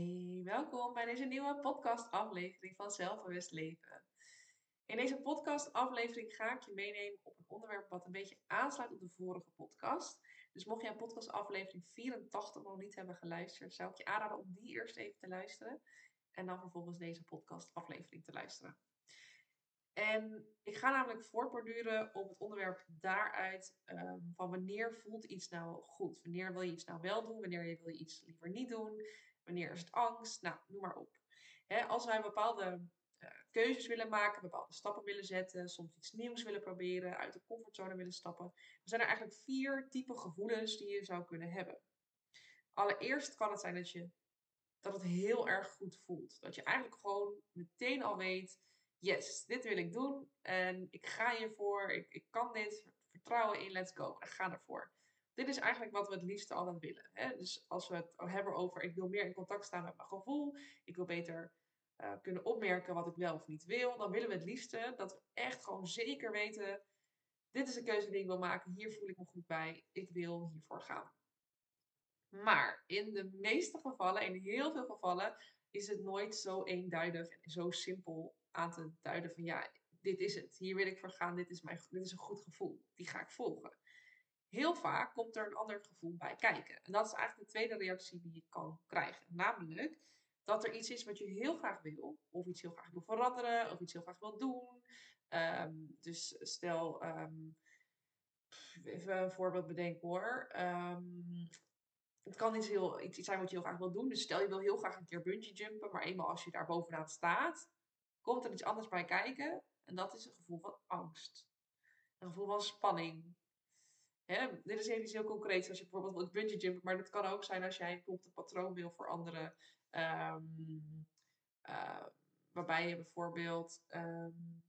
Hey, welkom bij deze nieuwe podcast-aflevering van Zelfbewust Leven. In deze podcast-aflevering ga ik je meenemen op een onderwerp wat een beetje aansluit op de vorige podcast. Dus mocht jij podcast-aflevering 84 nog niet hebben geluisterd, zou ik je aanraden om die eerst even te luisteren. En dan vervolgens deze podcast-aflevering te luisteren. En ik ga namelijk voortborduren op het onderwerp daaruit um, van wanneer voelt iets nou goed? Wanneer wil je iets nou wel doen? Wanneer wil je iets liever niet doen? Wanneer is het angst? Nou, noem maar op. als wij bepaalde uh, keuzes willen maken, bepaalde stappen willen zetten, soms iets nieuws willen proberen, uit de comfortzone willen stappen, dan zijn er eigenlijk vier typen gevoelens die je zou kunnen hebben. Allereerst kan het zijn dat, je, dat het heel erg goed voelt. Dat je eigenlijk gewoon meteen al weet, yes, dit wil ik doen en ik ga hiervoor, ik, ik kan dit, vertrouwen in, let's go, ik ga ervoor. Dit is eigenlijk wat we het liefste altijd willen. Hè? Dus als we het hebben over ik wil meer in contact staan met mijn gevoel, ik wil beter uh, kunnen opmerken wat ik wel of niet wil, dan willen we het liefste dat we echt gewoon zeker weten, dit is de keuze die ik wil maken, hier voel ik me goed bij, ik wil hiervoor gaan. Maar in de meeste gevallen, in heel veel gevallen, is het nooit zo eenduidig en zo simpel aan te duiden van ja, dit is het, hier wil ik voor gaan, dit is, mijn, dit is een goed gevoel, die ga ik volgen. Heel vaak komt er een ander gevoel bij kijken. En dat is eigenlijk de tweede reactie die je kan krijgen. Namelijk dat er iets is wat je heel graag wil, of iets heel graag wil veranderen, of iets heel graag wil doen. Ehm, dus stel, um, even een voorbeeld bedenken hoor. Ehm, het kan iets, heel, iets zijn wat je heel graag wil doen. Dus stel je wil heel graag een keer bungee jumpen, maar eenmaal als je daar bovenaan staat, komt er iets anders bij kijken. En dat is een gevoel van angst. Een gevoel van spanning. Dit is even iets heel concreets. Als je bijvoorbeeld wilt bungee jumpen. Maar dat kan ook zijn als jij bijvoorbeeld een patroon wil veranderen. Um, uh, waarbij je bijvoorbeeld... Um,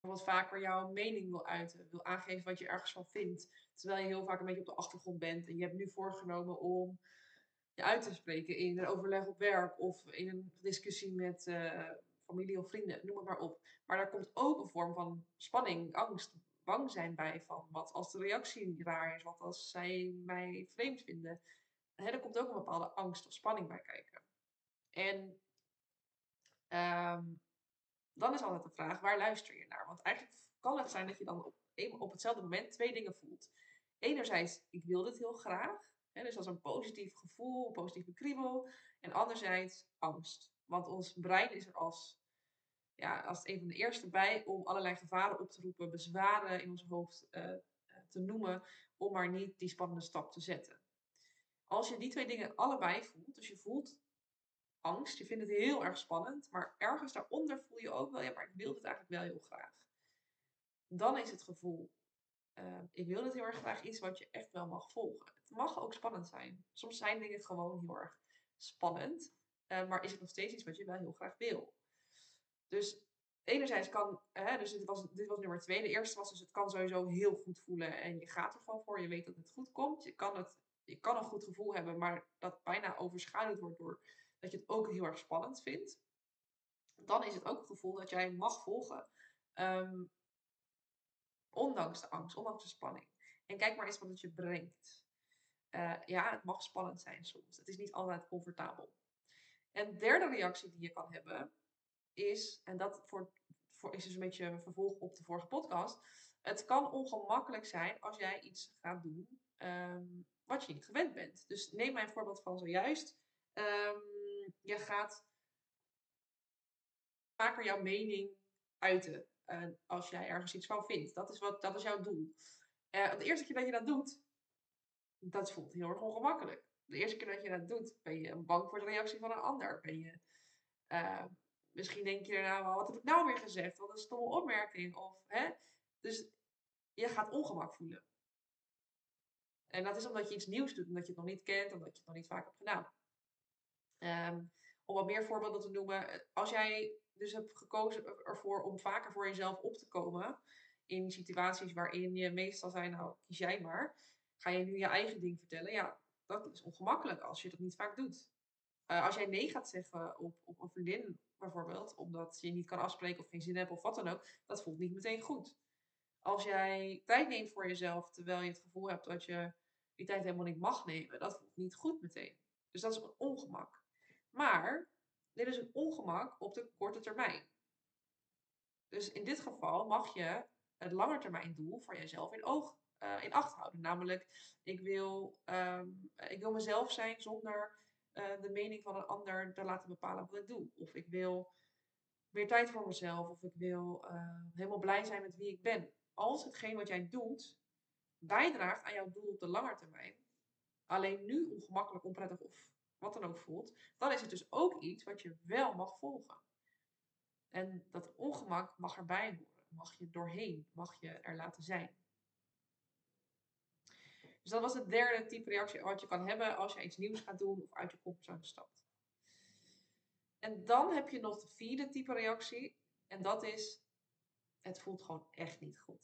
wat vaker jouw mening wil uiten. Wil aangeven wat je ergens van vindt. Terwijl je heel vaak een beetje op de achtergrond bent. En je hebt nu voorgenomen om je uit te spreken in een overleg op werk of in een discussie met uh, familie of vrienden, noem het maar op. Maar daar komt ook een vorm van spanning, angst, bang zijn bij van wat als de reactie raar is, wat als zij mij vreemd vinden. Hè, er komt ook een bepaalde angst of spanning bij kijken. En um, dan is altijd de vraag, waar luister je naar? Want eigenlijk kan het zijn dat je dan op, op hetzelfde moment twee dingen voelt. Enerzijds, ik wil dit heel graag dus als een positief gevoel, een positieve kriebel. En anderzijds angst. Want ons brein is er als, ja, als een van de eerste bij om allerlei gevaren op te roepen, bezwaren in ons hoofd uh, te noemen, om maar niet die spannende stap te zetten. Als je die twee dingen allebei voelt, dus je voelt angst, je vindt het heel erg spannend, maar ergens daaronder voel je ook wel, ja, maar ik wil het eigenlijk wel heel graag. Dan is het gevoel, uh, ik wil het heel erg graag iets wat je echt wel mag volgen het mag ook spannend zijn. Soms zijn dingen gewoon heel erg spannend, uh, maar is het nog steeds iets wat je wel heel graag wil. Dus enerzijds kan, hè, dus dit was, dit was nummer twee. De eerste was dus het kan sowieso heel goed voelen en je gaat er gewoon voor. Je weet dat het goed komt. Je kan, het, je kan een goed gevoel hebben, maar dat bijna overschaduwd wordt door dat je het ook heel erg spannend vindt. Dan is het ook het gevoel dat jij mag volgen. Um, ondanks de angst, ondanks de spanning. En kijk maar eens wat het je brengt. Uh, ja, het mag spannend zijn soms. Het is niet altijd comfortabel. En derde reactie die je kan hebben is, en dat voor, voor, is dus een beetje een vervolg op de vorige podcast. Het kan ongemakkelijk zijn als jij iets gaat doen um, wat je niet gewend bent. Dus neem mijn voorbeeld van zojuist. Um, je gaat vaker jouw mening uiten uh, als jij ergens iets van vindt. Dat is, wat, dat is jouw doel. Uh, het eerste keer dat je dat doet, dat voelt heel erg ongemakkelijk. De eerste keer dat je dat doet, ben je bang voor de reactie van een ander. Ben je, uh, misschien denk je daarna wel, wat heb ik nou weer gezegd? Wat een stomme opmerking. Of, hè? Dus je gaat ongemak voelen. En dat is omdat je iets nieuws doet, omdat je het nog niet kent, omdat je het nog niet vaak hebt gedaan. Um, om wat meer voorbeelden te noemen, als jij dus hebt gekozen ervoor om vaker voor jezelf op te komen in situaties waarin je meestal zijn, nou kies jij maar, Ga je nu je eigen ding vertellen? Ja, dat is ongemakkelijk als je dat niet vaak doet. Uh, als jij nee gaat zeggen op, op een vriendin bijvoorbeeld, omdat je niet kan afspreken of geen zin hebt of wat dan ook, dat voelt niet meteen goed. Als jij tijd neemt voor jezelf, terwijl je het gevoel hebt dat je die tijd helemaal niet mag nemen, dat voelt niet goed meteen. Dus dat is een ongemak. Maar dit is een ongemak op de korte termijn. Dus in dit geval mag je het langetermijndoel voor jezelf in, oog, uh, in acht houden. Namelijk, ik wil, um, ik wil mezelf zijn zonder uh, de mening van een ander te laten bepalen wat ik doe. Of ik wil meer tijd voor mezelf. Of ik wil uh, helemaal blij zijn met wie ik ben. Als hetgeen wat jij doet bijdraagt aan jouw doel op de lange termijn, alleen nu ongemakkelijk, onprettig of wat dan ook voelt, dan is het dus ook iets wat je wel mag volgen. En dat ongemak mag erbij horen, mag je doorheen, mag je er laten zijn. Dus dat was het derde type reactie wat je kan hebben als je iets nieuws gaat doen of uit je comfortzone stapt. En dan heb je nog de vierde type reactie. En dat is, het voelt gewoon echt niet goed.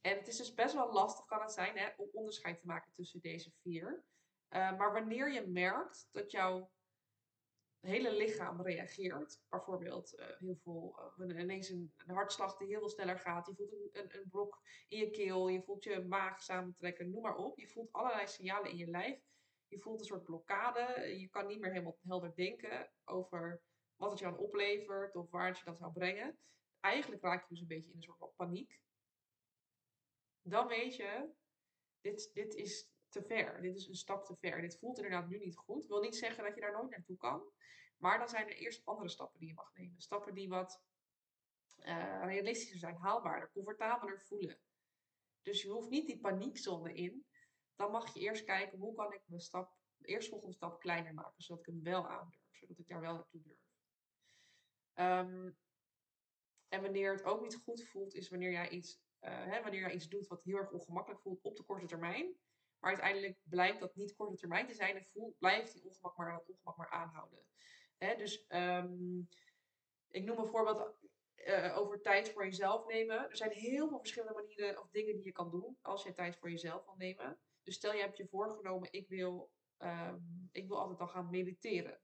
En het is dus best wel lastig kan het zijn hè, om onderscheid te maken tussen deze vier. Uh, maar wanneer je merkt dat jouw hele lichaam reageert, bijvoorbeeld uh, heel veel, uh, ineens een, hartslag die heel veel sneller gaat, je voelt een, een, blok in je keel, je voelt je maag samentrekken, noem maar op. Je voelt allerlei signalen in je lijf. Je voelt een soort blokkade. Je kan niet meer helemaal helder denken over wat het dan oplevert of waar het je dan zou brengen. Eigenlijk raak je dus een beetje in een soort van paniek dan weet je, dit, dit is te ver. Dit is een stap te ver. Dit voelt inderdaad nu niet goed. Wil niet zeggen dat je daar nooit naartoe kan. Maar dan zijn er eerst andere stappen die je mag nemen. Stappen die wat uh, realistischer zijn, haalbaarder, comfortabeler voelen. Dus je hoeft niet die paniekzone in. Dan mag je eerst kijken hoe kan ik mijn stap, de eerstvolgende stap kleiner maken, zodat ik hem wel aandurf, zodat ik daar wel naartoe durf. Um, en wanneer het ook niet goed voelt, is wanneer jij iets uh, hè, wanneer je iets doet wat heel erg ongemakkelijk voelt op de korte termijn. Maar uiteindelijk blijkt dat niet korte termijn te zijn en blijft die ongemak maar, dat ongemak maar aanhouden. Dus um, ik noem een voorbeeld uh, over tijd voor jezelf nemen. Er zijn heel veel verschillende manieren of dingen die je kan doen als je tijd voor jezelf wil nemen. Dus stel je hebt je voorgenomen, ik wil, um, ik wil altijd dan gaan mediteren.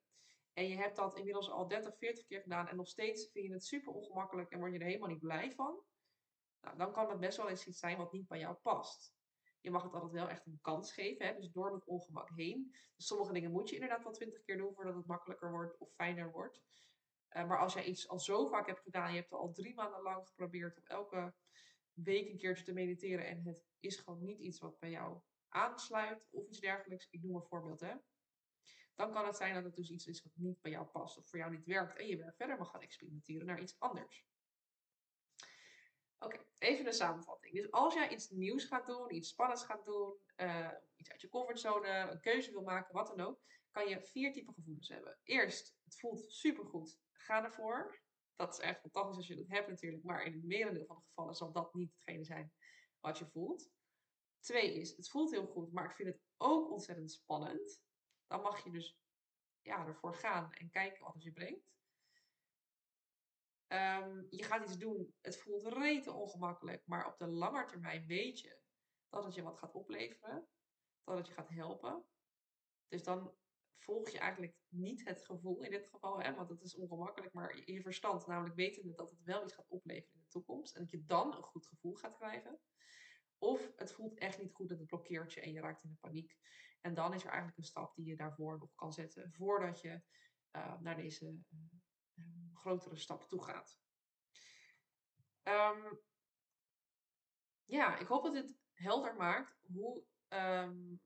En je hebt dat inmiddels al 30, 40 keer gedaan en nog steeds vind je het super ongemakkelijk en word je er helemaal niet blij van. Nou, dan kan het best wel eens iets zijn wat niet bij jou past. Je mag het altijd wel echt een kans geven, hè? dus door het ongemak heen. Dus sommige dingen moet je inderdaad wel twintig keer doen voordat het makkelijker wordt of fijner wordt. Uh, maar als jij iets al zo vaak hebt gedaan, je hebt al drie maanden lang geprobeerd om elke week een keertje te mediteren en het is gewoon niet iets wat bij jou aansluit of iets dergelijks, ik noem een voorbeeld hè, dan kan het zijn dat het dus iets is wat niet bij jou past of voor jou niet werkt en je weer verder mag gaan experimenteren naar iets anders. Even een samenvatting. Dus als jij iets nieuws gaat doen, iets spannends gaat doen, uh, iets uit je comfortzone, een keuze wil maken, wat dan ook, kan je vier typen gevoelens hebben. Eerst, het voelt supergoed. Ga ervoor. Dat is echt fantastisch als je dat hebt natuurlijk, maar in het merendeel van de gevallen zal dat niet hetgene zijn wat je voelt. Twee is, het voelt heel goed, maar ik vind het ook ontzettend spannend. Dan mag je dus ja, ervoor gaan en kijken wat het je brengt. Um, je gaat iets doen, het voelt rete ongemakkelijk, maar op de lange termijn weet je dat het je wat gaat opleveren, dat het je gaat helpen. Dus dan volg je eigenlijk niet het gevoel in dit geval, hè, want het is ongemakkelijk, maar je verstand, namelijk wetende dat het wel iets gaat opleveren in de toekomst en dat je dan een goed gevoel gaat krijgen. Of het voelt echt niet goed, dat het blokkeert je en je raakt in de paniek. En dan is er eigenlijk een stap die je daarvoor nog kan zetten voordat je uh, naar deze um, grotere stap toe gaat. Um, ja, ik hoop dat dit helder maakt hoe, um,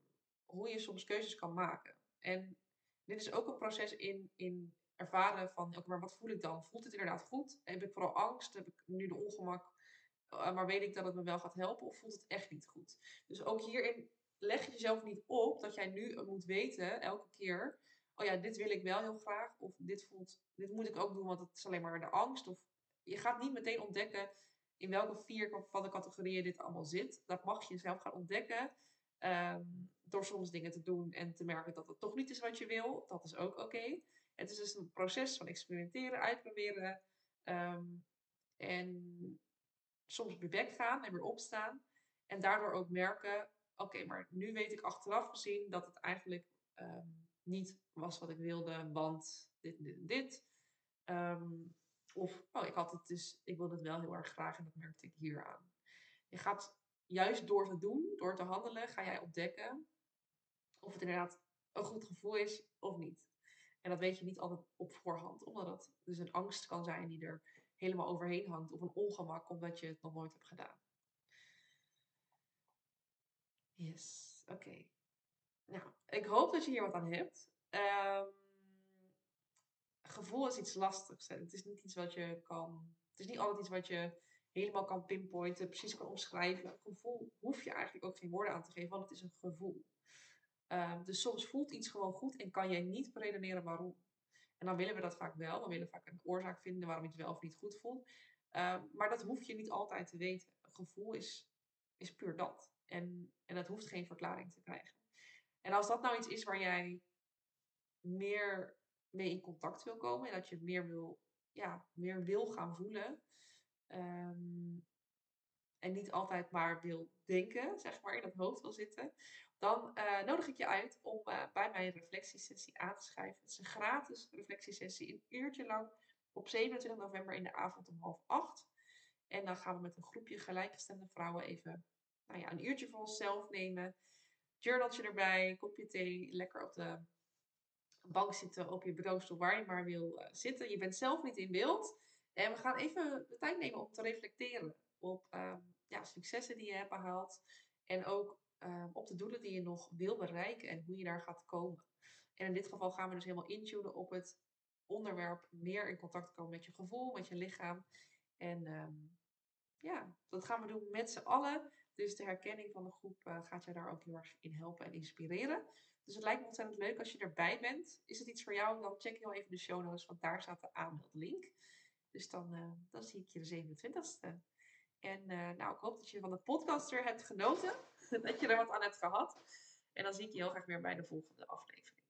hoe je soms keuzes kan maken. En dit is ook een proces in, in ervaren van, oké, maar wat voel ik dan? Voelt het inderdaad goed? Heb ik vooral angst? Heb ik nu de ongemak? Uh, maar weet ik dat het me wel gaat helpen? Of voelt het echt niet goed? Dus ook hierin leg je jezelf niet op dat jij nu moet weten, elke keer, oh ja, dit wil ik wel heel graag. Of dit, voelt, dit moet ik ook doen, want het is alleen maar de angst. Of je gaat niet meteen ontdekken in welke vier van de categorieën dit allemaal zit. Dat mag je zelf gaan ontdekken. Um, door soms dingen te doen en te merken dat het toch niet is wat je wil. Dat is ook oké. Het is dus een proces van experimenteren, uitproberen. Um, en soms weer weggaan en weer opstaan. En daardoor ook merken, oké, maar nu weet ik achteraf gezien dat het eigenlijk um, niet was wat ik wilde, want dit, dit, dit. Um, of, oh, ik had het dus, ik wilde het wel heel erg graag en dat merkte ik hier aan. Je gaat juist door te doen, door te handelen, ga jij ontdekken of het inderdaad een goed gevoel is of niet. En dat weet je niet altijd op voorhand, omdat dat dus een angst kan zijn die er helemaal overheen hangt, of een ongemak omdat je het nog nooit hebt gedaan. Yes, oké. Nou, ik hoop dat je hier wat aan hebt. Um, gevoel is iets lastigs. Het is niet iets wat je kan. Het is niet altijd iets wat je helemaal kan pinpointen, precies kan omschrijven. Gevoel hoef je eigenlijk ook geen woorden aan te geven, want het is een gevoel. Um, dus soms voelt iets gewoon goed en kan je niet beredeneren waarom. En dan willen we dat vaak wel. Dan willen we vaak een oorzaak vinden waarom iets wel of niet goed voelt. Um, maar dat hoef je niet altijd te weten. Gevoel is, is puur dat. En, en dat hoeft geen verklaring te krijgen. En als dat nou iets is waar jij meer mee in contact wil komen en dat je meer wil, ja, meer wil gaan voelen. Ehm, en niet altijd maar wil denken, zeg maar, in dat hoofd wil zitten. Dan uh, nodig ik je uit om uh, bij mijn reflectiesessie aan te schrijven. Het is een gratis reflectiesessie, een uurtje lang, op 27 november in de avond om half acht. En dan gaan we met een groepje gelijkgestemde vrouwen even nou ja, een uurtje voor onszelf nemen. Journaltje erbij, kopje thee, lekker op de bank zitten, op je bureaustoel, waar je maar wil uh, zitten. Je bent zelf niet in beeld. En we gaan even de tijd nemen om te reflecteren op uh, ja, successen die je hebt behaald. En ook uh, op de doelen die je nog wil bereiken en hoe je daar gaat komen. En in dit geval gaan we dus helemaal intunen op het onderwerp meer in contact komen met je gevoel, met je lichaam. En um, ja, dat gaan we doen met z'n allen. Dus de herkenning van de groep uh, gaat je daar ook heel erg in helpen en inspireren. Dus het lijkt me ontzettend leuk als je erbij bent. Is het iets voor jou? Dan check heel even de show notes, want daar staat de aanmeldlink. Dus dan, uh, dan zie ik je de 27e. En uh, nou, ik hoop dat je van de podcast weer hebt genoten. dat je er wat aan hebt gehad. En dan zie ik je heel graag weer bij de volgende aflevering.